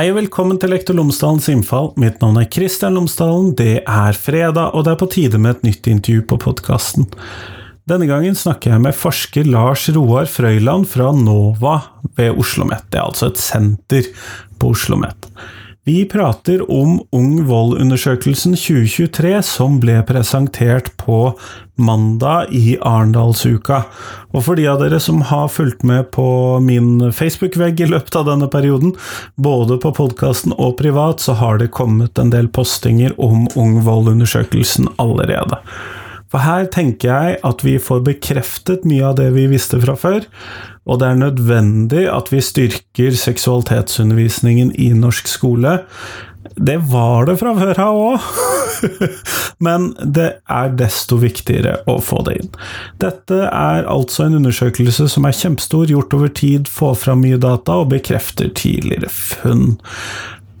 Hei og velkommen til Lektor Lomsdalens innfall. Mitt navn er Kristian Lomsdalen. Det er fredag, og det er på tide med et nytt intervju på podkasten. Denne gangen snakker jeg med forsker Lars Roar Frøyland fra NOVA ved Oslo OsloMet. Det er altså et senter på Oslo OsloMet. Vi prater om Ung vold-undersøkelsen 2023 som ble presentert på mandag i Arendalsuka. Og for de av dere som har fulgt med på min Facebook-vegg i løpet av denne perioden, både på podkasten og privat, så har det kommet en del postinger om Ung vold-undersøkelsen allerede. For her tenker jeg at vi får bekreftet mye av det vi visste fra før, og det er nødvendig at vi styrker seksualitetsundervisningen i norsk skole. Det var det fra før av òg, men det er desto viktigere å få det inn. Dette er altså en undersøkelse som er kjempestor, gjort over tid, får fram mye data og bekrefter tidligere funn.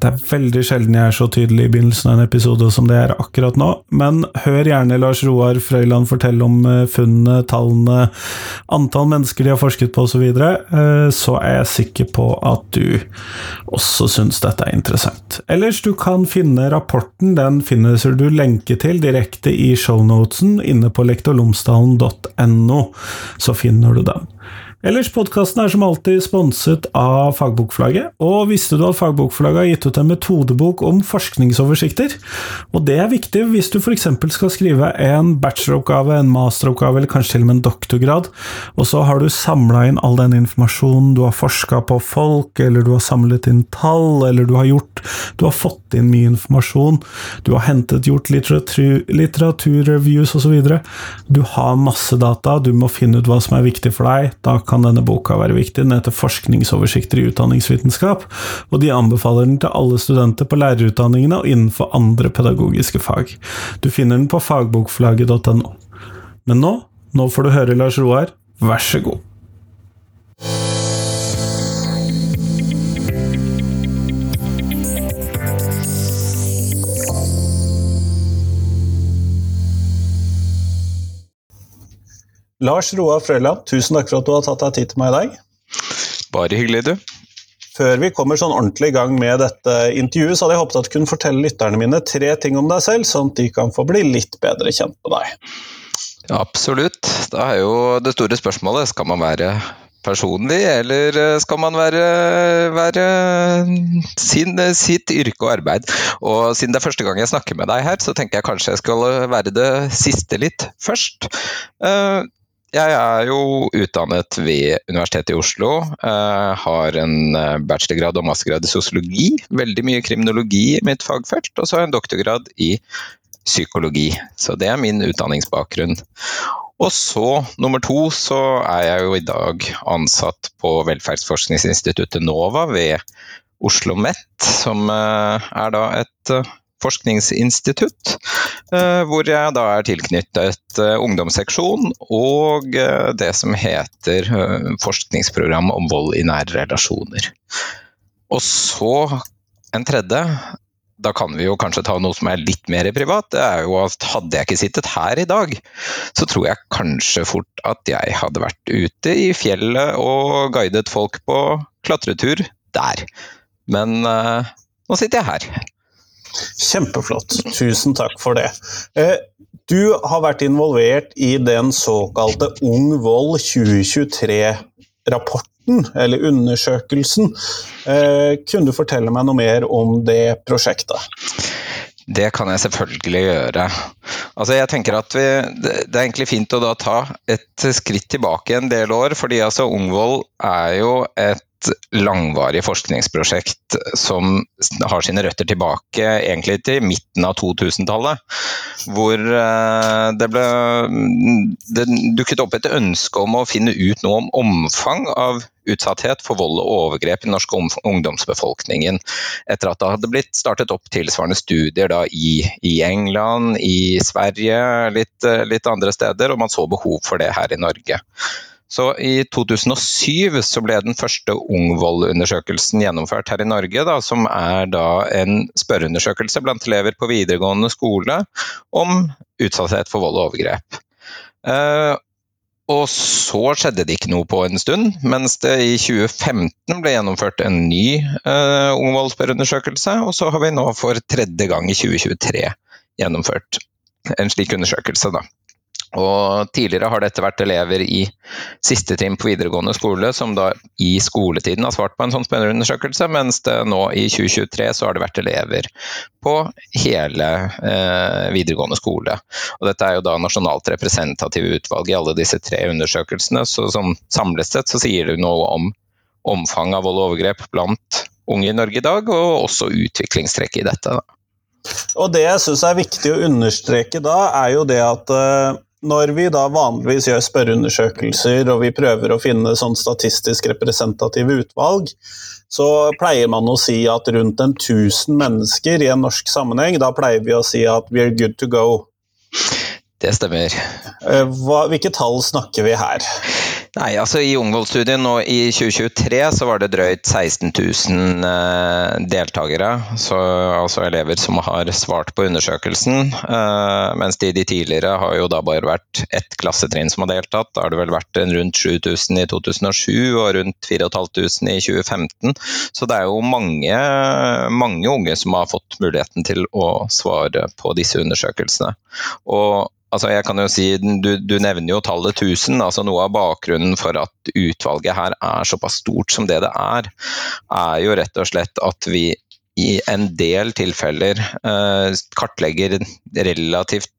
Det er veldig sjelden jeg er så tydelig i begynnelsen av en episode som det er akkurat nå, men hør gjerne Lars Roar Frøyland fortelle om eh, funnene, tallene, antall mennesker de har forsket på osv., så, eh, så er jeg sikker på at du også syns dette er interessant. Ellers, du kan finne rapporten, den finnes du lenke til direkte i shownotesen inne på lektorlomsdalen.no, så finner du den. Ellers, podkasten er som alltid sponset av Fagbokforlaget. Og visste du at Fagbokforlaget har gitt ut en metodebok om forskningsoversikter? Og det er viktig hvis du f.eks. skal skrive en bacheloroppgave, en masteroppgave eller kanskje til og med en doktorgrad, og så har du samla inn all den informasjonen, du har forska på folk, eller du har samlet inn tall, eller du har gjort Du har fått inn mye informasjon, du har hentet, gjort litteratur, litteraturreviews osv. Du har masse data, du må finne ut hva som er viktig for deg. Da kan denne boka være viktig. Den heter Forskningsoversikter i utdanningsvitenskap, og de anbefaler den til alle studenter på lærerutdanningene og innenfor andre pedagogiske fag. Du finner den på fagbokforlaget.no. Men nå, nå får du høre Lars Roar, vær så god. Lars Roar Frøyland, tusen takk for at du har tatt deg tid til meg i dag. Bare hyggelig, du. Før vi kommer sånn ordentlig i gang med dette intervjuet, så hadde jeg håpet at du kunne fortelle lytterne mine tre ting om deg selv, sånn at de kan få bli litt bedre kjent med deg. Absolutt. Da er jo det store spørsmålet skal man være personlig, eller skal man være, være sin, sitt yrke og arbeid? Og siden det er første gang jeg snakker med deg her, så tenker jeg kanskje jeg skal være det siste litt først. Jeg er jo utdannet ved Universitetet i Oslo. Uh, har en eh, bachelorgrad og mastergrad i sosiologi. Veldig mye kriminologi i mitt fagfelt. Og så har jeg en doktorgrad i psykologi. Så det er min utdanningsbakgrunn. Og så, nummer to, så er jeg jo i dag ansatt på velferdsforskningsinstituttet NOVA ved Oslo OsloMet, som uh, er da et forskningsinstitutt, eh, hvor jeg da er tilknyttet eh, ungdomsseksjon og eh, det som heter forskningsprogram om vold i nære relasjoner. Og så en tredje, da kan vi jo kanskje ta noe som er litt mer privat. Det er jo at hadde jeg ikke sittet her i dag, så tror jeg kanskje fort at jeg hadde vært ute i fjellet og guidet folk på klatretur der. Men nå sitter jeg her. Kjempeflott. Tusen takk for det. Eh, du har vært involvert i den såkalte Ung vold 2023-rapporten, eller undersøkelsen. Eh, kunne du fortelle meg noe mer om det prosjektet? Det kan jeg selvfølgelig gjøre. Altså jeg tenker at vi, Det er egentlig fint å da ta et skritt tilbake en del år. fordi altså Ungvoll er jo et langvarig forskningsprosjekt som har sine røtter tilbake egentlig til midten av 2000-tallet. Hvor eh, det ble det dukket opp et ønske om å finne ut noe om omfang av utsatthet for vold og overgrep i den norske ungdomsbefolkningen. Etter at det hadde blitt startet opp tilsvarende studier da, i, i, England, i Sverige, litt, litt andre steder, og man så behov for det her i Norge. Så I 2007 så ble den første Ungvoll-undersøkelsen gjennomført her i Norge, da, som er da en spørreundersøkelse blant elever på videregående skole om utsatthet for vold og overgrep. Eh, og så skjedde det ikke noe på en stund, mens det i 2015 ble gjennomført en ny eh, ungvoldsspørreundersøkelse, og så har vi nå for tredje gang i 2023 gjennomført en slik undersøkelse. Da. Og Tidligere har dette vært elever i siste trinn på videregående skole som da i skoletiden har svart på en sånn spørreundersøkelse, mens det nå i 2023 så har det vært elever på hele eh, videregående skole. Og Dette er jo da nasjonalt representative utvalg i alle disse tre undersøkelsene, så som samlet sett så sier det noe om omfanget av vold og overgrep blant unge i Norge i dag, og også utviklingstrekk i dette. Da. Og Det jeg syns er viktig å understreke da, er jo det at uh når vi da vanligvis gjør spørreundersøkelser og vi prøver å finne sånn statistisk representative utvalg, så pleier man å si at rundt en 1000 mennesker i en norsk sammenheng, da pleier vi å si at we are good to go. Det stemmer. Eh, hva, hvilke tall snakker vi her? Nei, altså I ungvoldsstudien nå i 2023 så var det drøyt 16 000 eh, deltakere. Så, altså elever som har svart på undersøkelsen. Eh, mens de, de, tidligere har jo da bare vært ett klassetrinn som har deltatt. Da har det vel vært rundt 7000 i 2007 og rundt 4500 i 2015. Så det er jo mange, mange unge som har fått muligheten til å svare på disse undersøkelsene. Og Altså jeg kan jo si, du, du, nevner jo tallet 1000. altså Noe av bakgrunnen for at utvalget her er såpass stort som det det er, er jo rett og slett at vi i en del tilfeller eh, kartlegger relativt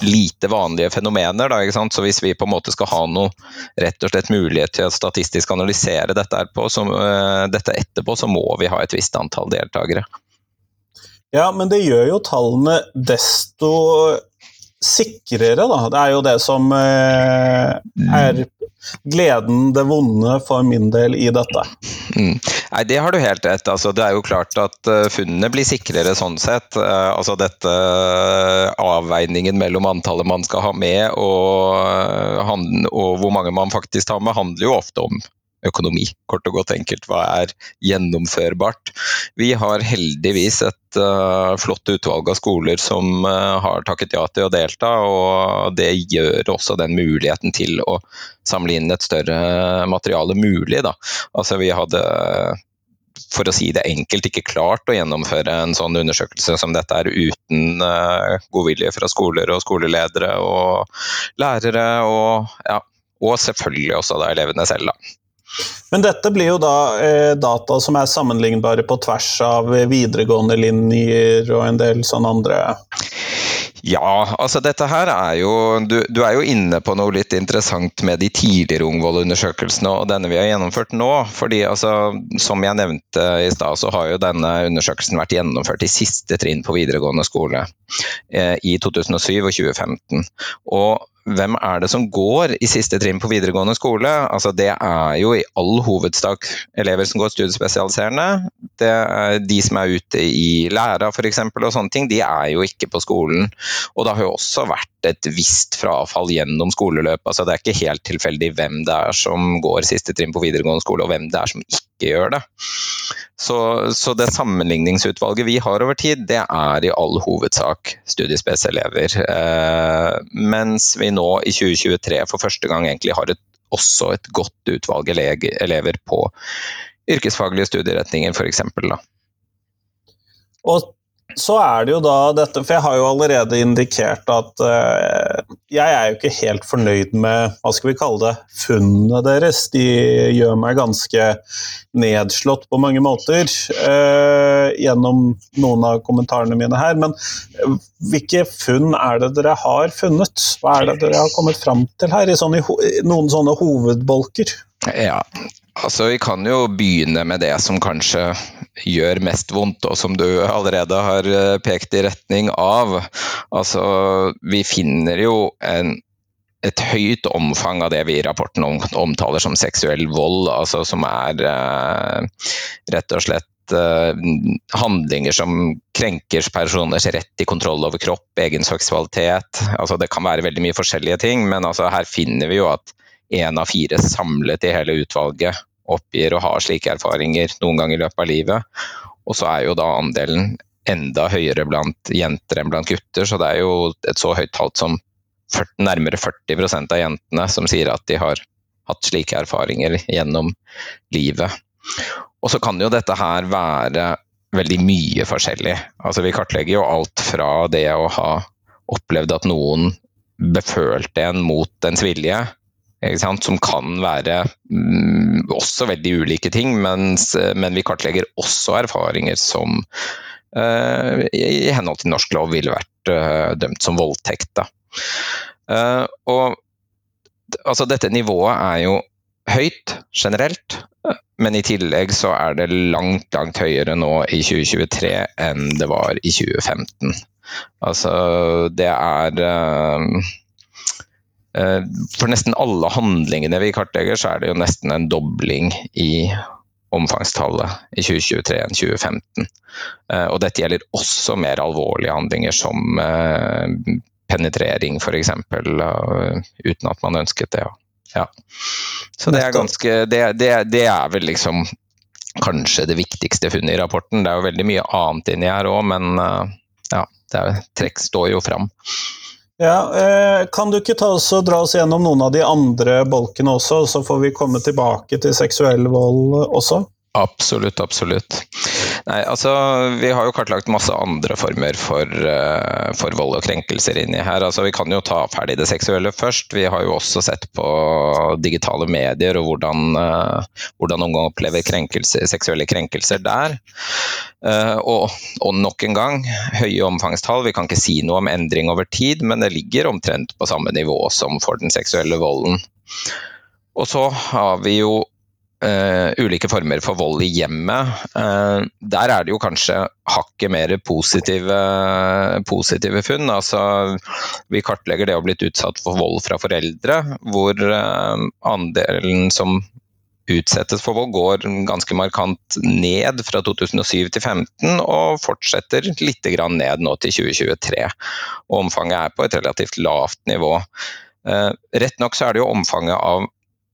lite vanlige fenomener. Da, Så hvis vi på en måte skal ha noe rett og slett mulighet til å statistisk analysere dette, etterpå, så, eh, dette etterpå, så må vi ha et visst antall deltakere. Ja, men det gjør jo tallene desto sikrere, da. Det er jo det som eh, er gleden, det vonde, for min del i dette. Mm. Nei, Det har du helt rett. Altså, det er jo klart at uh, funnene blir sikrere sånn sett. Uh, altså dette Avveiningen mellom antallet man skal ha med og, og hvor mange man faktisk tar med, handler jo ofte om økonomi, kort og godt enkelt. Hva er gjennomførbart? Vi har heldigvis et uh, flott utvalg av skoler som uh, har takket ja til å delta, og det gjør også den muligheten til å samle inn et større materiale mulig. Da. Altså vi hadde for å si det enkelt, ikke klart å gjennomføre en sånn undersøkelse som dette er uten uh, godvilje fra skoler og skoleledere og lærere, og, ja, og selvfølgelig også da elevene selv. Da. Men dette blir jo da eh, data som er sammenlignbare på tvers av videregående linjer og en del sånne andre ja, altså dette her er jo du, du, er jo inne på noe litt interessant med de tidligere Ungvoll-undersøkelsene og denne vi har gjennomført nå. fordi altså, Som jeg nevnte i stad, så har jo denne undersøkelsen vært gjennomført i siste trinn på videregående skole eh, i 2007 og 2015. Og hvem er det som går i siste trinn på videregående skole? Altså, det er jo i all hovedsak elever som går studiespesialiserende. Er de som er ute i læra f.eks. og sånne ting, de er jo ikke på skolen. Og det har jo også vært et visst frafall gjennom skoleløpet. Altså, det er ikke helt tilfeldig hvem det er som går siste trinn på videregående skole, og hvem det er som ikke gjør det. Så, så, det sammenligningsutvalget vi har over tid, det er i all hovedsak studiespesielever. Eh, mens vi nå i 2023 for første gang egentlig har et, også et godt utvalg elever på yrkesfaglige studieretninger f.eks. Og så er det jo da dette, for jeg har jo allerede indikert at uh, jeg er jo ikke helt fornøyd med hva skal vi kalle det, funnene deres. De gjør meg ganske nedslått på mange måter uh, gjennom noen av kommentarene mine her. Men uh, hvilke funn er det dere har funnet? Hva er det dere har kommet fram til her, i, sånne, i noen sånne hovedbolker? Ja, Altså, Vi kan jo begynne med det som kanskje gjør mest vondt, og som du allerede har eh, pekt i retning av. Altså, Vi finner jo en, et høyt omfang av det vi i rapporten omtaler som seksuell vold. altså Som er eh, rett og slett eh, handlinger som krenker personers rett til kontroll over kropp, egen seksualitet. Altså, det kan være veldig mye forskjellige ting, men altså, her finner vi jo at én av fire samlet i hele utvalget oppgir å ha slike erfaringer noen gang i løpet av livet. Og så er jo da andelen enda høyere blant jenter enn blant gutter, så det er jo et så høyt tall som nærmere 40% av jentene som sier at de har hatt slike erfaringer gjennom livet. Og så kan jo dette her være veldig mye forskjellig. Altså Vi kartlegger jo alt fra det å ha opplevd at noen befølte en mot dens vilje, som kan være mm, også veldig ulike ting, mens, men vi kartlegger også erfaringer som uh, i henhold til norsk lov ville vært uh, dømt som voldtekt. Uh, og altså dette nivået er jo høyt generelt, men i tillegg så er det langt, langt høyere nå i 2023 enn det var i 2015. Altså det er For nesten alle handlingene vi kartlegger, så er det jo nesten en dobling i omfangstallet i 2023 enn 2015. Uh, og dette gjelder også mer alvorlige handlinger som uh, penetrering f.eks., uten at man ønsket det. Ja. Så det er ganske det, det, det, er vel liksom kanskje det viktigste funnet i rapporten. Det er jo veldig mye annet inni her òg, men ja, det er, trekk står jo fram. Ja, eh, Kan du ikke ta oss og dra oss gjennom noen av de andre bolkene også, så får vi komme tilbake til seksuell vold også? Absolutt, absolutt. Nei, altså, vi har jo kartlagt masse andre former for, uh, for, vold og krenkelser inni her. Altså, vi kan jo ta ferdig det seksuelle først. Vi har jo også sett på digitale medier og hvordan, uh, hvordan unge opplever krenkelser, seksuelle krenkelser der. Uh, og, og, nok en gang, høye omfangstall. Vi kan ikke si noe om endring over tid, men det ligger omtrent på samme nivå som for den seksuelle volden. Og så har vi jo Uh, ulike former for vold i hjemmet. Uh, der er det jo kanskje hakket mer positive, positive funn. Altså, vi kartlegger det å ha blitt utsatt for vold fra foreldre, hvor uh, andelen som utsettes for vold går ganske markant ned fra 2007 til 2015, og fortsetter litt ned nå til 2023. Og omfanget er på et relativt lavt nivå. Rett nok så er det jo omfanget av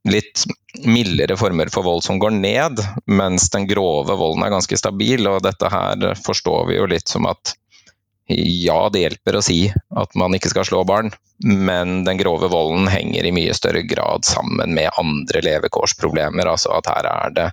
litt mildere former for vold som går ned, mens den grove volden er ganske stabil. Og dette her forstår vi jo litt som at ja, det hjelper å si at man ikke skal slå barn, men den grove volden henger i mye større grad sammen med andre levekårsproblemer. Altså at her er det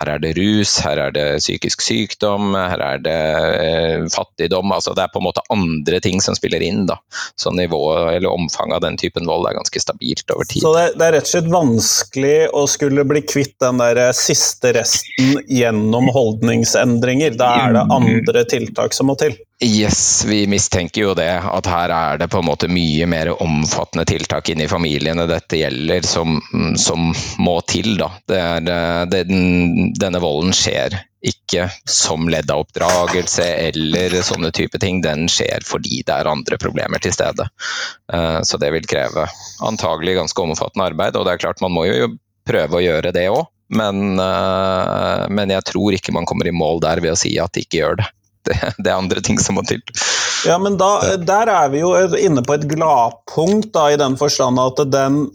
her er det rus, her er det psykisk sykdom, her er det eh, fattigdom. altså Det er på en måte andre ting som spiller inn. da. Så nivået eller omfanget av den typen vold er ganske stabilt over tid. Så det, det er rett og slett vanskelig å skulle bli kvitt den der eh, siste resten gjennom holdningsendringer? Da er det andre tiltak som må til? Yes, vi mistenker jo det. At her er det på en måte mye mer omfattende tiltak inni familiene dette gjelder, som, som må til. da. Det Er, eh, det, denne volden skjer ikke som ledd av oppdragelse eller sånne type ting. Den skjer fordi det er andre problemer til stede. Eh, så det vil kreve antagelig ganske omfattende arbeid. Og det er klart man må jo prøve å gjøre det òg, men, eh, men jeg tror ikke man kommer i mål der ved å si at de ikke gjør det det, det, er andre ting som må til. Ja, men da, Der er vi jo inne på et gladpunkt, i den forstand at den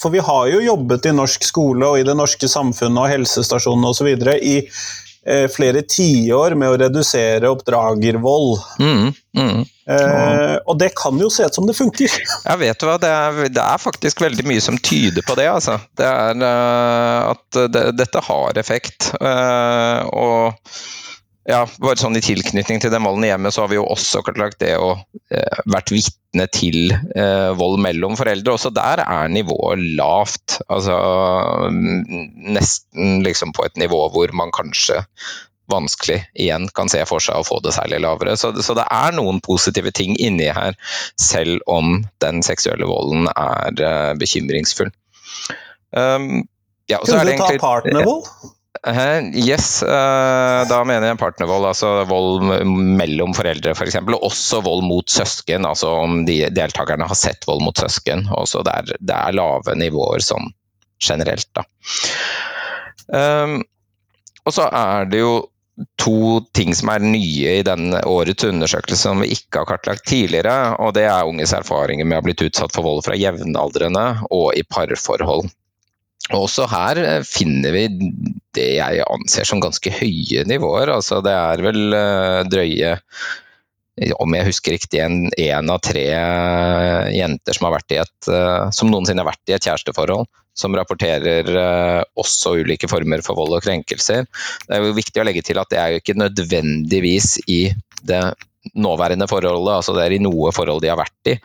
For vi har jo jobbet i norsk skole og i det norske samfunnet og helsestasjonene osv. i eh, flere tiår med å redusere oppdragervold. Mm, mm. Eh, og det kan jo se ut som det funker. Ja, vet du hva, det er, det er, faktisk veldig mye som tyder på det. Altså. Det er uh, at det, dette har effekt. Uh, og ja, bare sånn I tilknytning til den volden i hjemmet, så har vi jo også kartlagt det å eh, vært vitne til eh, vold mellom foreldre. Også der er nivået lavt. Altså nesten liksom på et nivå hvor man kanskje vanskelig igjen kan se for seg å få det særlig lavere. Så, så det er noen positive ting inni her, selv om den seksuelle volden er eh, bekymringsfull. Um, ja, Kunne du ta partnervold? Uh, yes, uh, da mener jeg partnervold. Altså vold mellom foreldre f.eks. For og også vold mot søsken. Altså om de deltakerne har sett vold mot søsken. Også det er, det er lave nivåer sånn generelt, da. Um, og så er det jo to ting som er nye i denne årets undersøkelse som vi ikke har kartlagt tidligere. og Det er unges erfaringer med å ha blitt utsatt for vold fra jevnaldrende og i parforhold. Også her eh, finner vi det jeg anser som ganske høye nivåer. Altså det er vel uh, drøye om jeg husker riktig, en, av tre jenter som, et, som noensinne har vært i et kjæresteforhold, som rapporterer også ulike former for vold og krenkelser. Det er jo viktig å legge til at det er jo ikke nødvendigvis i det nåværende forholdet, altså det er i noe forhold de har vært i.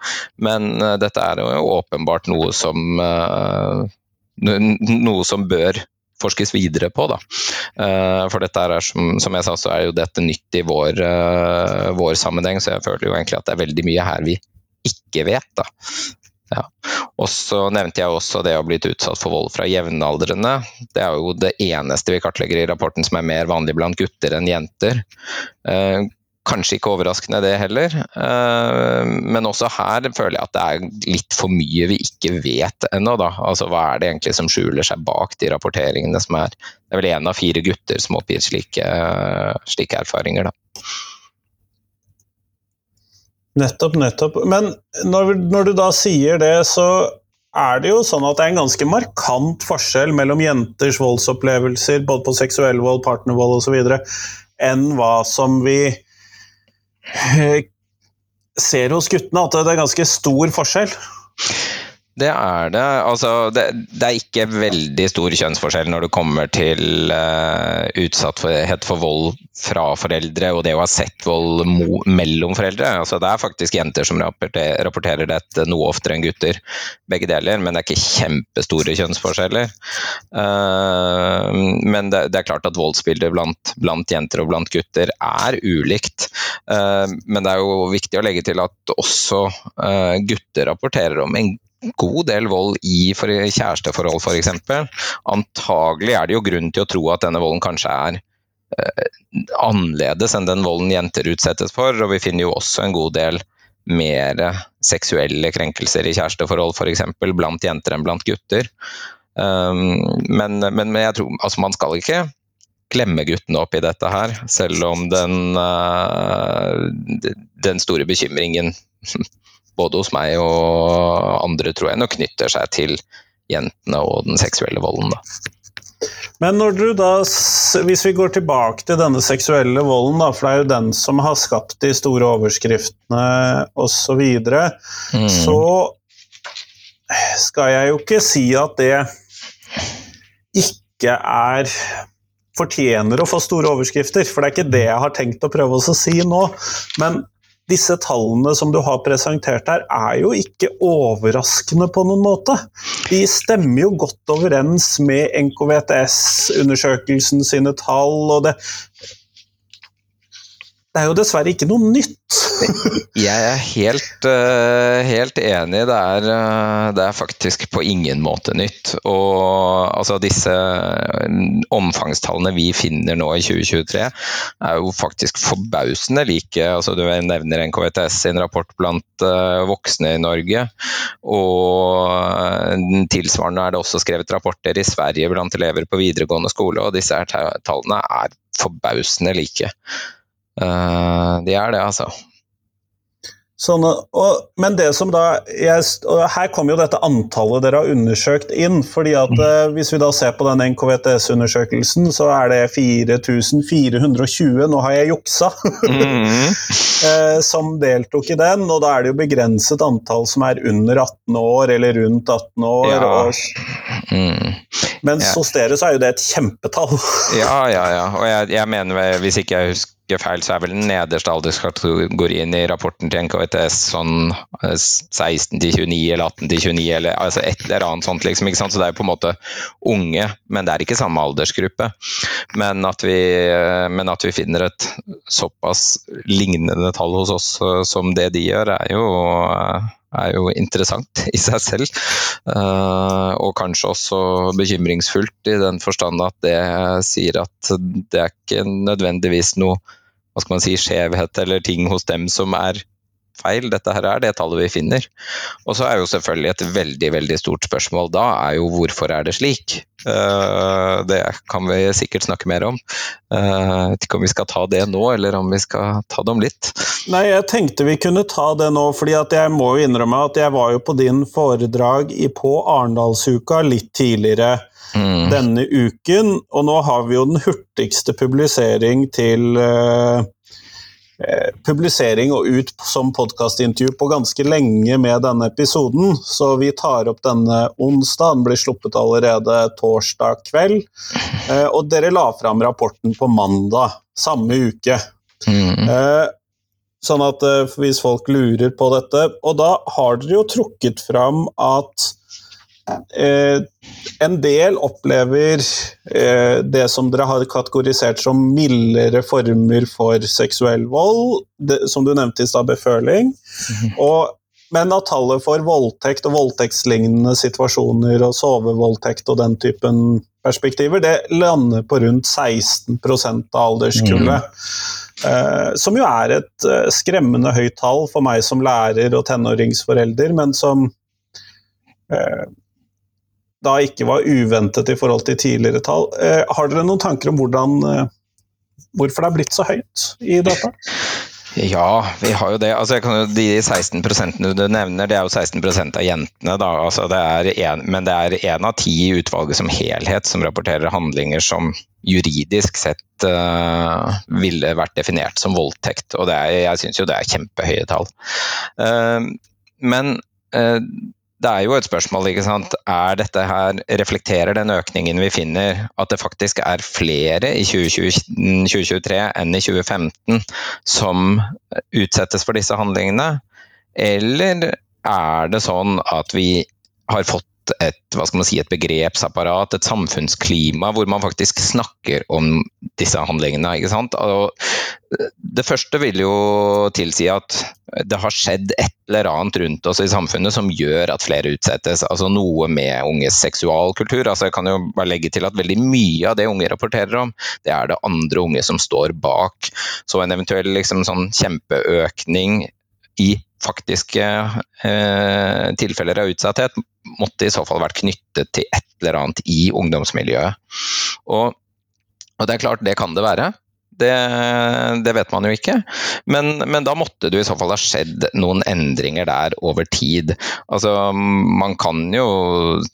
Men dette er jo åpenbart noe som, noe som bør forskes videre på. Da. Uh, for dette er, som, som, jeg sa, så er jo dette nytt i vår, vår, sammenheng, så jeg føler jo egentlig at det er veldig mye her vi ikke vet. Da. Ja. Og så nevnte jeg også det å blitt utsatt for vold fra jevnaldrende. Det er jo det eneste vi kartlegger i rapporten som er mer vanlig blant gutter enn jenter. Kanskje ikke overraskende det heller, eh, men også her føler jeg at det er litt for mye vi ikke vet ennå. Altså, hva er det egentlig som skjuler seg bak de rapporteringene som er Det er vel én av fire gutter som oppgir slike, slike erfaringer. Da. Nettopp, nettopp. Men når, når, du da sier det, så er det jo sånn at det er en ganske markant forskjell mellom jenters voldsopplevelser, både på seksuell vold, partnervold osv., enn hva som vi ser hos guttene at det er ganske stor forskjell? Det er det. Altså, det, det, er ikke veldig stor kjønnsforskjell når det kommer til uh, utsatthet for vold fra foreldre og det å ha sett vold mellom foreldre. Altså, det er faktisk jenter som rapporterer, rapporterer dette noe oftere enn gutter, begge deler, men det er ikke kjempestore kjønnsforskjeller. Uh, men det, det, er klart at voldsbildet blant, blant, jenter og blant gutter er ulikt. Uh, men det er jo viktig å legge til at også gutter rapporterer om en god del vold i for kjæresteforhold f.eks. Antagelig er det jo grunn til å tro at denne volden kanskje er eh, annerledes enn den volden jenter utsettes for. Og vi finner jo også en god del mer seksuelle krenkelser i kjæresteforhold f.eks. blant jenter enn blant gutter. Um, men, men, jeg tror altså man skal ikke glemme guttene oppi dette her, selv om den, uh, den store bekymringen både hos meg og andre, tror jeg nok knytter seg til jentene og den seksuelle volden. Da. Men når du da, hvis vi går tilbake til denne seksuelle volden, da, for det er jo den som har skapt de store overskriftene osv., så, videre, mm. så skal jeg jo ikke si at det ikke er fortjener å få store overskrifter, for det er ikke det jeg har tenkt å prøve å si nå. Men disse tallene som du har presentert her, er jo ikke overraskende på noen måte. De stemmer jo godt overens med NKVTS-undersøkelsen sine tall, og det, det er jo dessverre ikke noe nytt. jeg er helt, uh, helt enig. Det er, uh, det er, faktisk på ingen måte nytt. Og altså, disse mm, omfangstallene vi finner nå i 2023, er jo faktisk forbausende like. Altså, du nevner NKVTS sin rapport blant voksne i Norge. Og tilsvarende er det også skrevet rapporter i Sverige blant elever på videregående skole, og disse tallene er forbausende like. Uh, de er det, altså. Sånn, og, men det som da jeg, Her kommer jo dette antallet dere har undersøkt inn. fordi at mm. eh, Hvis vi da ser på den NKVTS-undersøkelsen, så er det 4420. Nå har jeg juksa! Mm. eh, som deltok i den. Og da er det jo begrenset antall som er under 18 år, eller rundt 18 år. Ja. Og, mm. Mens ja. hos dere så er jo det et kjempetall. ja, ja, ja. Og jeg, jeg mener, hvis ikke jeg husker husker feil, så er vel den nederste alderskategorien i rapporten til NKVTS sånn 16 til 29 eller 18 til 29 eller altså et eller annet sånt, liksom. ikke sant? Så det er jo på en måte unge, men det er ikke samme aldersgruppe. Men at vi, men at vi finner et såpass lignende tall hos oss som det de gjør, er jo er jo interessant i seg selv. Uh, og kanskje også bekymringsfullt i den forstand at det sier at det er ikke nødvendigvis noe hva skal man si, skjevhet eller ting hos dem som er feil. Dette her er det tallet vi finner. Og så er jo selvfølgelig et veldig veldig stort spørsmål da er jo hvorfor er det slik? Uh, det kan vi sikkert snakke mer om. Uh, jeg vet ikke om vi skal ta det nå, eller om vi skal ta det om litt. Nei, jeg tenkte vi kunne ta det nå, fordi jeg må jo innrømme at jeg var jo på din foredrag på Arendalsuka litt tidligere. Mm. denne uken, og nå har vi jo den hurtigste publisering til uh, eh, publisering og ut som podkastintervju på ganske lenge med denne episoden, så vi tar opp denne onsdag. Den blir sluppet allerede torsdag kveld. Eh, og dere la fram rapporten på mandag samme uke. Mm. Eh, sånn at eh, hvis folk lurer på dette Og da har dere jo trukket fram at Eh, en del opplever eh, det som dere har kategorisert som mildere former for seksuell vold, det, som du nevnte i stad, beføling. Mm -hmm. men at tallet for voldtekt og voldtektslignende situasjoner og sovevoldtekt og den typen perspektiver, det lander på rundt 16 av alderskullet. Eh, som jo er et uh, skremmende høyt tall for meg som lærer og tenåringsforelder, men som eh, da ikke var uventet i forhold til tidligere tall. Eh, har dere noen tanker om hvordan, eh, hvorfor det er blitt så høyt i data? Ja, vi har jo det. Altså, kan, de 16% du nevner, det er jo 16 av jentene. Da. Altså, det en, men det er én av ti i utvalget som helhet som rapporterer handlinger som juridisk sett uh, ville vært definert som voldtekt. Og er, jeg syns jo det er kjempehøye tall. Uh, men uh, det er jo et spørsmål, ikke sant. Er dette her, reflekterer den økningen vi finner, at det faktisk er flere i 2020, 2023 enn i 2015 som utsettes for disse handlingene? Eller er det sånn at vi har fått et, hva skal man si, et begrepsapparat, et samfunnsklima, hvor man faktisk snakker om disse handlingene. ikke sant? Og det første vil jo tilsi at det har skjedd et eller annet rundt oss i samfunnet som gjør at flere utsettes. altså Noe med unges seksualkultur. altså Jeg kan jo bare legge til at veldig mye av det unge rapporterer om, det er det andre unge som står bak. Så en eventuell liksom, sånn kjempeøkning i faktiske eh, tilfeller av utsatthet måtte i så fall vært knyttet til et eller annet i ungdomsmiljøet. Og, og det er klart, det kan det være. Det, det, vet man jo ikke. Men, men, da måtte det i så fall ha skjedd noen endringer der over tid. Altså, man kan jo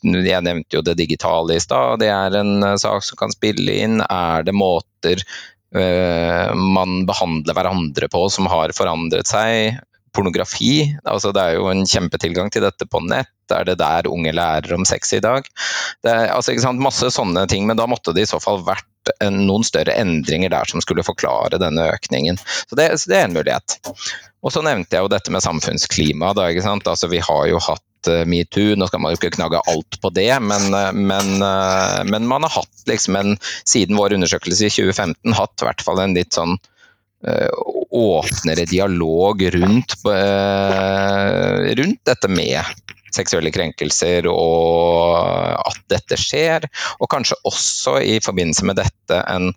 Jeg nevnte jo det digitale i stad. Det er en eh, sak som kan spille inn. Er det måter uh, man behandler hverandre på som har forandret seg? Pornografi. Altså, det er jo en kjempetilgang til dette på nett. Er det der unge lærer om sex i dag? Det er altså, Masse sånne ting, men da måtte det i så fall vært noen større endringer der som skulle forklare denne økningen. Så det, så det er en mulighet. Og så nevnte jeg jo dette med samfunnsklima. Da, altså, vi har jo hatt uh, metoo, nå skal man jo ikke knagge alt på det, men, uh, men, uh, men man har hatt liksom en, siden vår undersøkelse i 2015, hatt i hvert fall en litt sånn Eh, åpnere dialog rundt, eh, rundt dette med seksuelle krenkelser og at dette skjer. Og kanskje også i forbindelse med dette en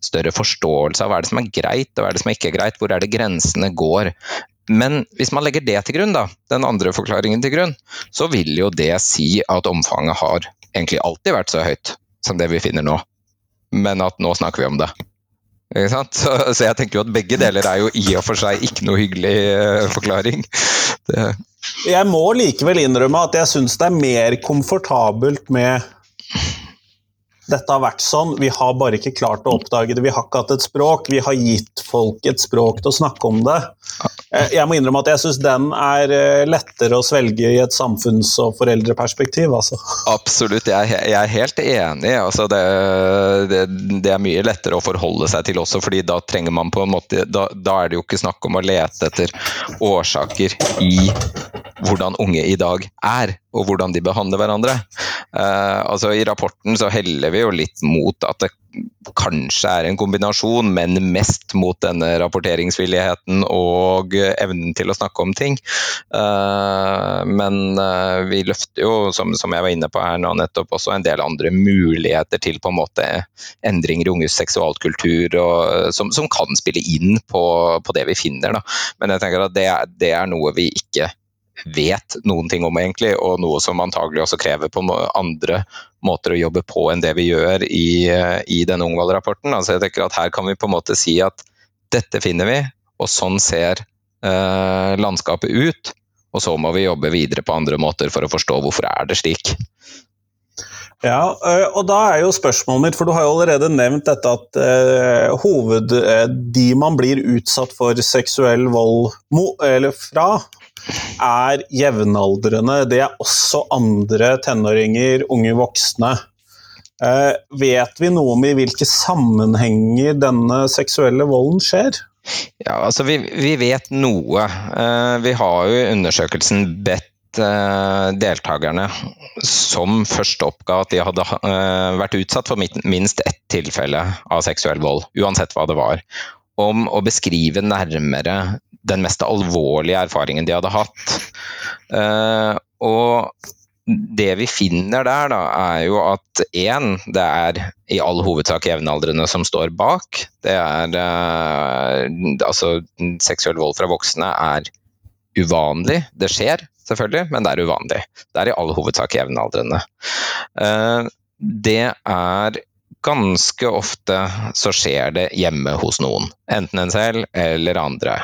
større forståelse av hva er det som er greit og hva er det som er ikke greit, hvor er det grensene går. Men hvis man legger det til grunn, da, den andre forklaringen til grunn, så vil jo det si at omfanget har egentlig alltid vært så høyt som det vi finner nå. Men at nå snakker vi om det. Så, så, jeg tenker jo at begge deler er jo i og for seg ikke noe hyggelig uh, forklaring. Det. Jeg må likevel innrømme at jeg syns det er mer komfortabelt med dette har vært sånn, vi har bare ikke klart å oppdage det. Vi har ikke hatt et språk, vi har gitt folk et språk til å snakke om det. Eh, jeg må innrømme at jeg syns den er eh, lettere å svelge i et samfunns- og foreldreperspektiv. Altså. Absolutt, jeg, er helt enig. Altså det, det, det, er mye lettere å forholde seg til også, fordi da trenger man på en måte Da, da er det jo ikke snakk om å lete etter årsaker i hvordan unge i dag er, og hvordan de behandler hverandre. Uh, altså I rapporten så heller vi jo litt mot at det kanskje er en kombinasjon, men mest mot denne rapporteringsvilligheten og evnen til å snakke om ting. Uh, men uh, vi løfter jo, som, som, jeg var inne på her nå nettopp, også en del andre muligheter til på en måte endringer i unges seksualkultur og, som, som, kan spille inn på, på det vi finner. Da. Men jeg tenker at det, det er noe vi ikke vet noen ting om, egentlig, og noe som antagelig også krever på andre måter å jobbe på enn det vi gjør i, i denne Ungvald-rapporten. Altså jeg tenker at Her kan vi på en måte si at dette finner vi, og sånn ser eh, landskapet ut. Og så må vi jobbe videre på andre måter for å forstå hvorfor er det slik. Ja, og da er jo spørsmålet mitt, for du har jo allerede nevnt dette at eh, hoved, eh, de man blir utsatt for seksuell vold mo, eller fra, er jevnaldrende. Det er også andre tenåringer, unge voksne. Eh, vet vi noe om i hvilke sammenhenger denne seksuelle volden skjer? Ja, altså vi, vi vet noe. vi har jo i undersøkelsen bedt Eh, deltakerne som først oppga at de hadde eh, vært utsatt for minst ett tilfelle av seksuell vold, uansett hva det var, om å beskrive nærmere den mest alvorlige erfaringen de hadde hatt. Eh, og det vi finner der, da, er jo at én, det er i all hovedsak jevnaldrende som står bak. Det er Altså, seksuell vold fra voksne er uvanlig. Det skjer, selvfølgelig, men det er uvanlig. Det er i all hovedsak jevnaldrende. Eh, det er ganske ofte så skjer det hjemme hos noen. Enten en selv eller andre.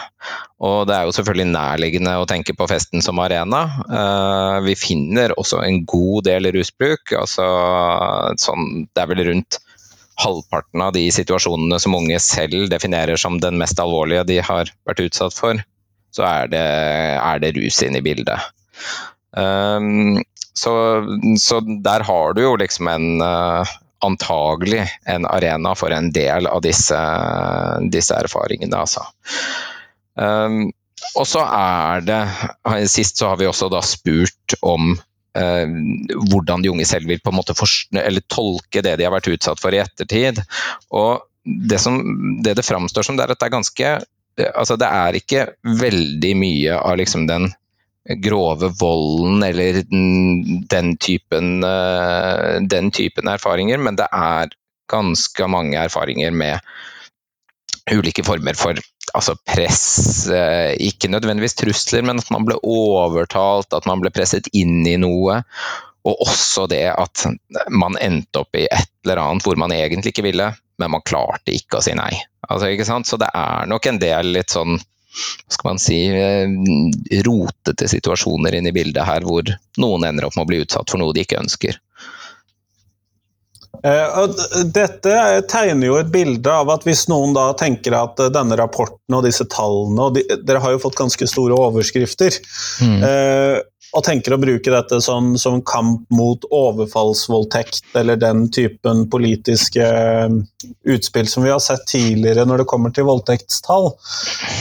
Og det er jo selvfølgelig nærliggende å tenke på festen som arena. Eh, vi finner også en god del rusbruk. Altså, sånn, det er vel rundt halvparten av de situasjonene som unge selv definerer som den mest alvorlige de har vært utsatt for, så er det, er det rus inne i bildet. Um, så, så, der har du jo liksom en uh, antagelig en arena for en del av disse, disse erfaringene, altså. Um, og så er det Sist så har vi også da spurt om uh, hvordan de unge selv vil på en måte tolke det de har vært utsatt for i ettertid. Og det, som, det det framstår som, det er at det er ganske altså det er ikke veldig mye av liksom den grove volden eller den typen, eh, den typen erfaringer, men det er ganske mange erfaringer med ulike former for altså press, eh, ikke nødvendigvis trusler, men at man ble overtalt, at man ble presset inn i noe. Og også det at man endte opp i et eller annet hvor man egentlig ikke ville, men man klarte ikke å si nei. Altså, Så det er nok en del litt sånn skal man si, eh, rotete situasjoner inn i bildet her, hvor noen ender opp med å bli utsatt for noe de ikke ønsker. Eh, dette tegner jo et bilde av at hvis noen da tenker at denne rapporten og disse tallene og de, Dere har jo fått ganske store overskrifter. Mm. Og tenker å bruke dette som, som, kamp mot overfallsvoldtekt eller den typen politiske eh, utspill som vi har sett tidligere når det kommer til voldtektstall,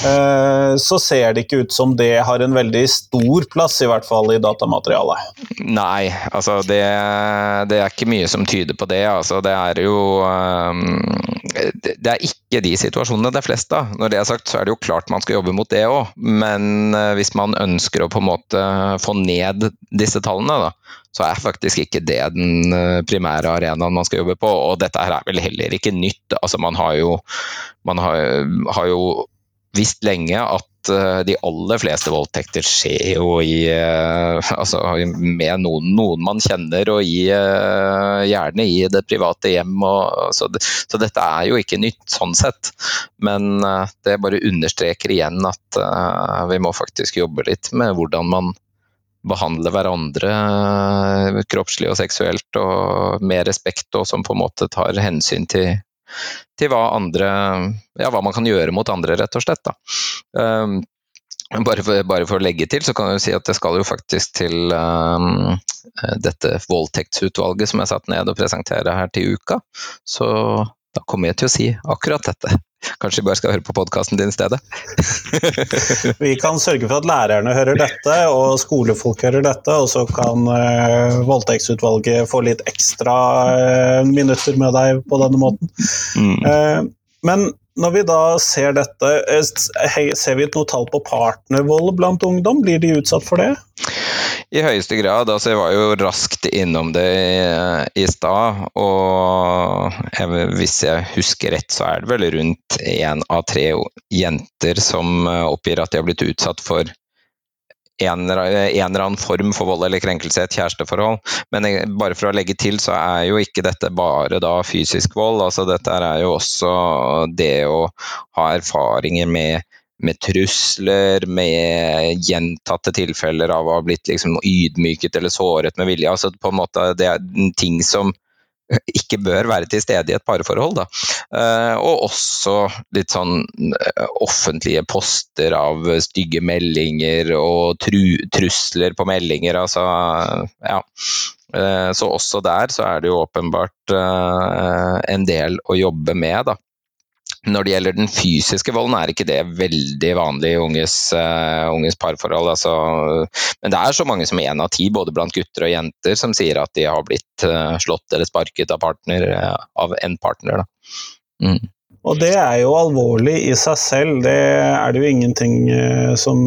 eh, så ser det ikke ut som det har en veldig stor plass, i hvert fall i datamaterialet. Nei, altså det, det er ikke mye som tyder på det. Altså det er jo um, Det er ikke de situasjonene det er flest av. Når det er sagt, så er det jo klart man skal jobbe mot det òg, men hvis man ønsker å på en måte få ned disse tallene, da, så er faktisk ikke det den eh, primære arenaen man skal jobbe på. Og dette her er vel heller ikke nytt. Altså, man har jo, man har, har jo visst lenge at uh, de aller fleste voldtekter skjer jo i uh, altså, med noen, noen, man kjenner, og i, uh, gjerne i det private hjem. Og, så, det, så, dette er jo ikke nytt sånn sett. Men det bare understreker igjen at vi må faktisk jobbe litt med hvordan man behandle hverandre eh, kroppslig og seksuelt og med respekt, og som på en måte tar hensyn til, til hva andre Ja, hva man kan gjøre mot andre, rett og slett. Da. Um, bare for, bare for, å legge til, så kan jeg si at det skal jo faktisk til um, dette voldtektsutvalget som jeg satt ned og presenterer her til uka. Så da kommer jeg til å si akkurat dette. Kanskje vi bare skal høre på podkasten din i stedet? vi kan sørge for at lærerne hører dette, og skolefolk hører dette, og så kan uh, voldtektsutvalget få litt ekstra uh, minutter med deg på denne måten. Mm. Uh, men når vi da ser dette, ser vi noe tall på partnervold blant ungdom? Blir de utsatt for det? I høyeste grad. altså Jeg var jo raskt innom det i, i stad. Og jeg, hvis jeg husker rett, så er det vel rundt én av tre jenter som oppgir at de har blitt utsatt for en, en, eller annen form for vold eller krenkelse i et kjæresteforhold. Men bare for å legge til, så er jo ikke dette bare da fysisk vold. altså Dette er jo også det å ha erfaringer med med trusler, med gjentatte tilfeller av å ha blitt liksom ydmyket eller såret med vilje. Altså på en måte Det er ting som ikke bør være til stede i et parforhold. Da. Uh, og også litt sånn uh, offentlige poster av stygge meldinger og tru, trusler på meldinger. Altså, ja. Uh, så også der så er det jo åpenbart en del å jobbe med. Da. Når det gjelder den fysiske volden, er ikke det veldig vanlig i unges, uh, unges parforhold. Altså, men det er så mange som én av ti, både blant gutter og jenter, som sier at de har blitt uh, slått eller sparket av, partner, uh, av en partner. Mm. Og det er jo alvorlig i seg selv, det er det jo ingenting som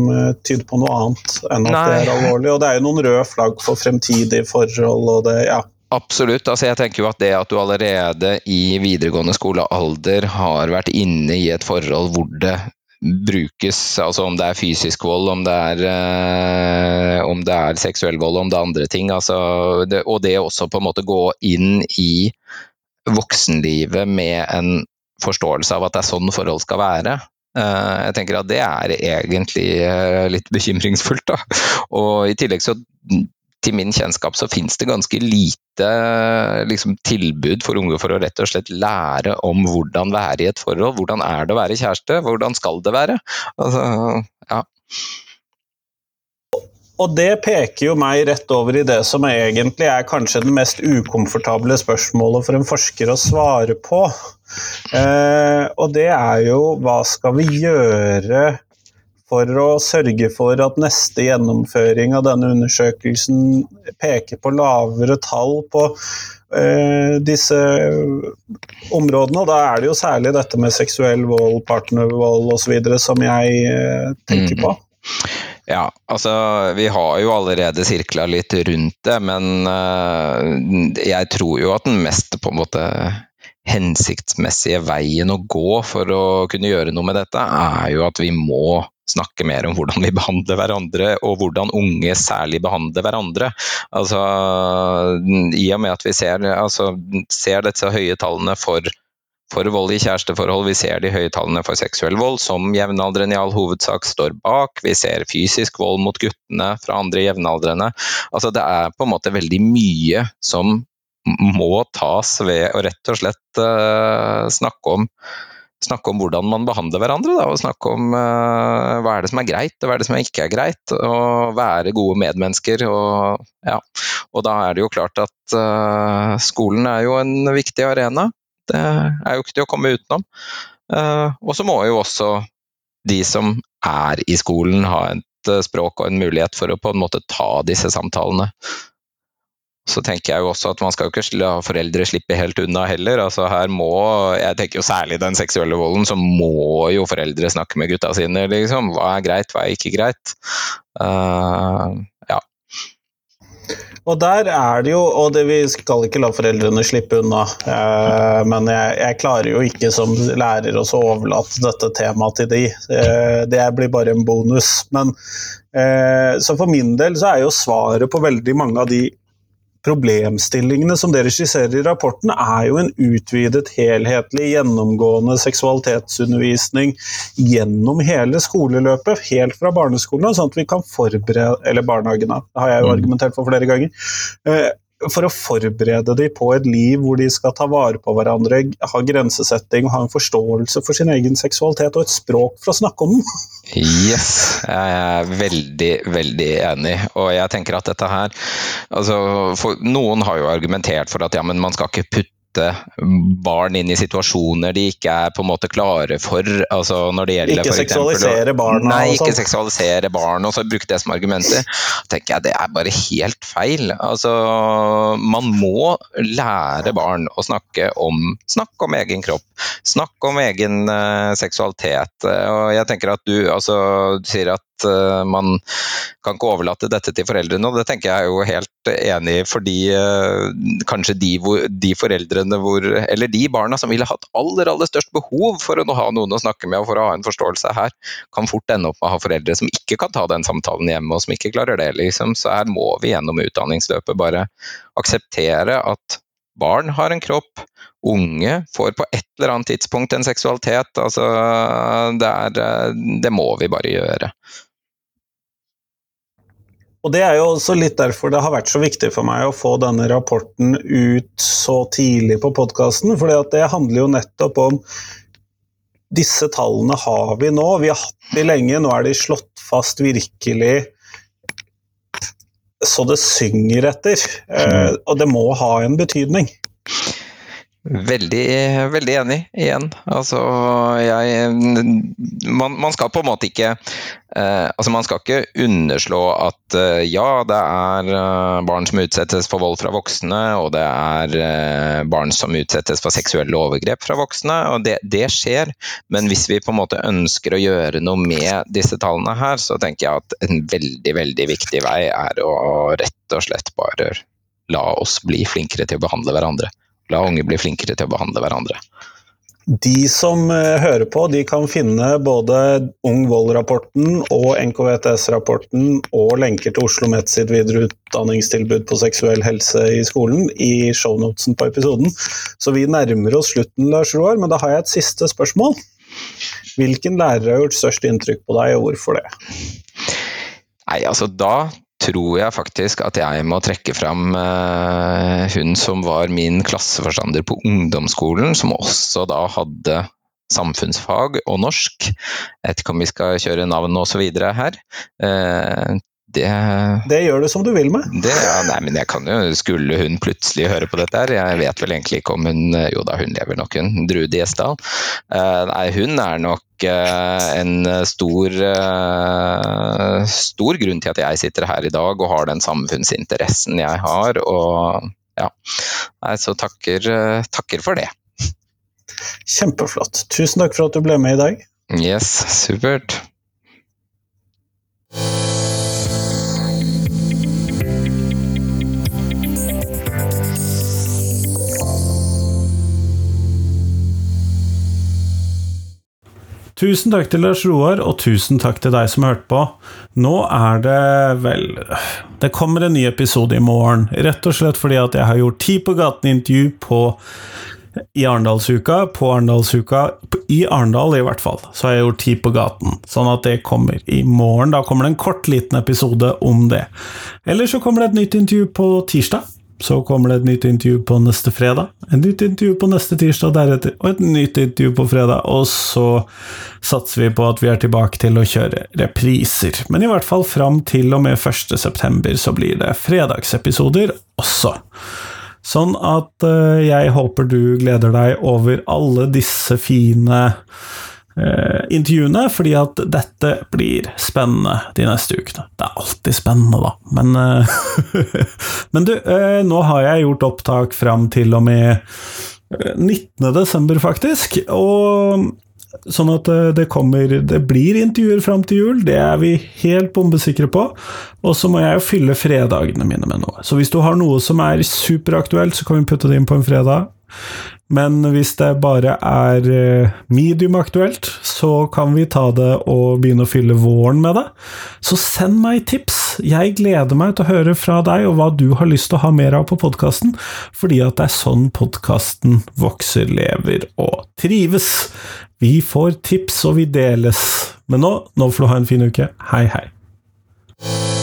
tyder på noe annet enn at Nei. det er alvorlig. Og det er jo noen røde flagg for fremtidige forhold og det, ja. Absolutt. altså jeg tenker jo at Det at du allerede i videregående skolealder har vært inne i et forhold hvor det brukes, altså om det er fysisk vold, om det er, øh, om det er seksuell vold, om det er andre ting. Altså det, og det også på en måte gå inn i voksenlivet med en forståelse av at det er sånn forhold skal være. Uh, jeg tenker at det er egentlig uh, litt bekymringsfullt. da, og I tillegg så til min kjennskap så finnes det ganske lite liksom, tilbud for unge for å rett og slett lære om hvordan være i et forhold. Hvordan er det å være kjæreste? Hvordan skal det være? Altså, ja. Og det peker jo meg rett over i det som egentlig er kanskje det mest ukomfortable spørsmålet for en forsker å svare på. Eh, og det er jo hva skal vi gjøre for å sørge for at neste gjennomføring av denne undersøkelsen peker på lavere tall på eh, disse områdene. Og da er det jo særlig dette med seksuell vold, partnervold osv. som jeg eh, tenker på. Mm. Ja, altså vi har jo allerede sirkla litt rundt det, men eh, jeg tror jo at den mest på en måte hensiktsmessige veien å gå for å kunne gjøre noe med dette, er jo at vi må snakke mer om hvordan vi behandler hverandre, og hvordan unge særlig behandler hverandre. Altså, I og med at vi ser, altså, ser disse høye tallene for, for vold i kjæresteforhold, vi ser de høye tallene for seksuell vold, som jevnaldrende i all hovedsak står bak. Vi ser fysisk vold mot guttene fra andre jevnaldrende. Altså, det er på en måte veldig mye som må tas ved å rett og slett uh, snakke om snakke om hvordan man behandler hverandre. Da, og snakke om uh, hva er det som er greit, og hva er det som ikke er greit. Og være gode medmennesker. Og, ja. og da er det jo klart at uh, skolen er jo en viktig arena. Det er jo ikke til å komme utenom. Uh, og så må jo også de som er i skolen ha et språk og en mulighet for å på en måte ta disse samtalene. Så tenker jeg jo også at man skal ikke la foreldre slippe helt unna heller. Altså her må, Jeg tenker jo særlig den seksuelle volden, så må jo foreldre snakke med gutta sine. liksom. Hva er greit, hva er ikke greit. Uh, ja. Og der er det jo, og det, vi skal ikke la foreldrene slippe unna, uh, men jeg, jeg, klarer jo ikke som lærer å overlate dette temaet til de. Uh, det blir bare en bonus. Men så for min del så er jo svaret på veldig mange av de problemstillingene som dere skisserer i rapporten, er jo en utvidet, helhetlig, gjennomgående seksualitetsundervisning gjennom hele skoleløpet, helt fra barneskolen, sånn at vi kan forberede Eller barnehagene, det har jeg jo mm. argumentert for flere ganger. For å forberede dem på et liv hvor de skal ta vare på hverandre, ha grensesetting og ha en forståelse for sin egen seksualitet og et språk for å snakke om den. Yes, jeg er veldig, veldig enig. Og jeg tenker at dette her altså, Noen har jo argumentert for at ja, men man skal ikke putte sette barn inn i situasjoner de ikke er på en måte klare for. Altså når det gjelder Ikke seksualisere barna Nei, ikke seksualisere barn og så bruke det som argumenter. tenker jeg Det er bare helt feil. Altså, man må lære barn å snakke om, Snakk om egen kropp, Snakk om egen uh, seksualitet. Og jeg tenker at du, altså, du sier at uh, man kan ikke overlate dette til foreldrene. og Det tenker jeg er jo helt enig i, fordi uh, kanskje de, de, foreldrene hvor, eller de barna som ville hatt aller, aller størst behov for å ha noen å snakke med og for å ha en forståelse her, kan fort ende opp med å ha foreldre som ikke kan ta den samtalen hjemme, og som ikke klarer det. liksom. Så her må vi gjennom utdanningsløpet bare akseptere at Barn har en kropp. Unge får på et eller annet tidspunkt en seksualitet. Altså, det, er, det må vi bare gjøre. Og Det er jo også litt derfor det har vært så viktig for meg å få denne rapporten ut så tidlig på podkasten. For det handler jo nettopp om disse tallene har vi nå. Vi har hatt de lenge, nå er de slått fast virkelig så det synger etter. Eh, og det må ha en betydning. Veldig, veldig enig, igjen. Altså, jeg man, man, skal på en måte ikke eh, Altså, man skal ikke underslå at eh, ja, det er eh, barn som utsettes for vold fra voksne, og det er eh, barn som utsettes for seksuelle overgrep fra voksne, og det, det, skjer. Men hvis vi på en måte ønsker å gjøre noe med disse tallene her, så tenker jeg at en veldig, veldig viktig vei er å rett og slett bare la oss bli flinkere til å behandle hverandre. La unge bli flinkere til å behandle hverandre. De som eh, hører på, de kan finne både Ung vold-rapporten og NKVTS-rapporten og lenker til Oslo Met sitt videreutdanningstilbud på seksuell helse i skolen i shownotesen på episoden. Så vi nærmer oss slutten, Lars Roar, men da har jeg et siste spørsmål. Hvilken lærer har gjort størst inntrykk på deg, og hvorfor det? Nei, altså da tror jeg faktisk at jeg må trekke fram uh, hun som var min klasseforstander på ungdomsskolen, som også da hadde samfunnsfag og norsk. Jeg vet ikke om vi skal kjøre navn osv. her. Det, det, gjør du som du vil med. Det, ja, nei, men jeg kan jo, Skulle hun plutselig høre på dette her, jeg vet vel egentlig ikke om hun Jo da, hun lever nok, hun. Drude Gjesdal. Uh, nei, hun er nok uh, en stor uh, stor grunn til at jeg sitter her i dag og har den samfunnsinteressen jeg har. Og ja, nei, så takker, takker for det. Kjempeflott. Tusen takk for at du ble med i dag. Yes, supert. Tusen takk til Lars Roar, og tusen takk til deg som hørte på. Nå er det vel Det kommer en ny episode i morgen, rett og slett fordi at jeg har gjort Ti på gaten-intervju på i Arendalsuka, på Arendalsuka I Arendal, i hvert fall, så har jeg gjort Ti på gaten. Sånn at det kommer i morgen. Da kommer det en kort, liten episode om det. Eller så kommer det et nytt intervju på tirsdag. Så kommer det et nytt intervju på neste fredag, et nytt intervju på neste tirsdag deretter, og et nytt intervju på fredag, og så satser vi på at vi er tilbake til å kjøre repriser. Men i hvert fall fram til og med 1. september så blir det fredagsepisoder også. Sånn at uh, jeg håper du gleder deg over alle disse fine eh, intervjuene, fordi at dette blir spennende de neste ukene. Det er alltid spennende, da, men eh, Men du, eh, nå har jeg gjort opptak fram til og med 19. Eh, desember, faktisk, og Sånn at eh, det kommer Det blir intervjuer fram til jul, det er vi helt bombesikre på. Og så må jeg jo fylle fredagene mine med noe. Så hvis du har noe som er superaktuelt, så kan vi putte det inn på en fredag. Men hvis det bare er eh, medium aktuelt, så kan vi ta det og begynne å fylle våren med det. Så send meg tips! Jeg gleder meg til å høre fra deg og hva du har lyst til å ha mer av på podkasten, fordi at det er sånn podkasten vokser, lever og trives. Vi får tips, og vi deles. Men nå, nå får du ha en fin uke. Hei, hei.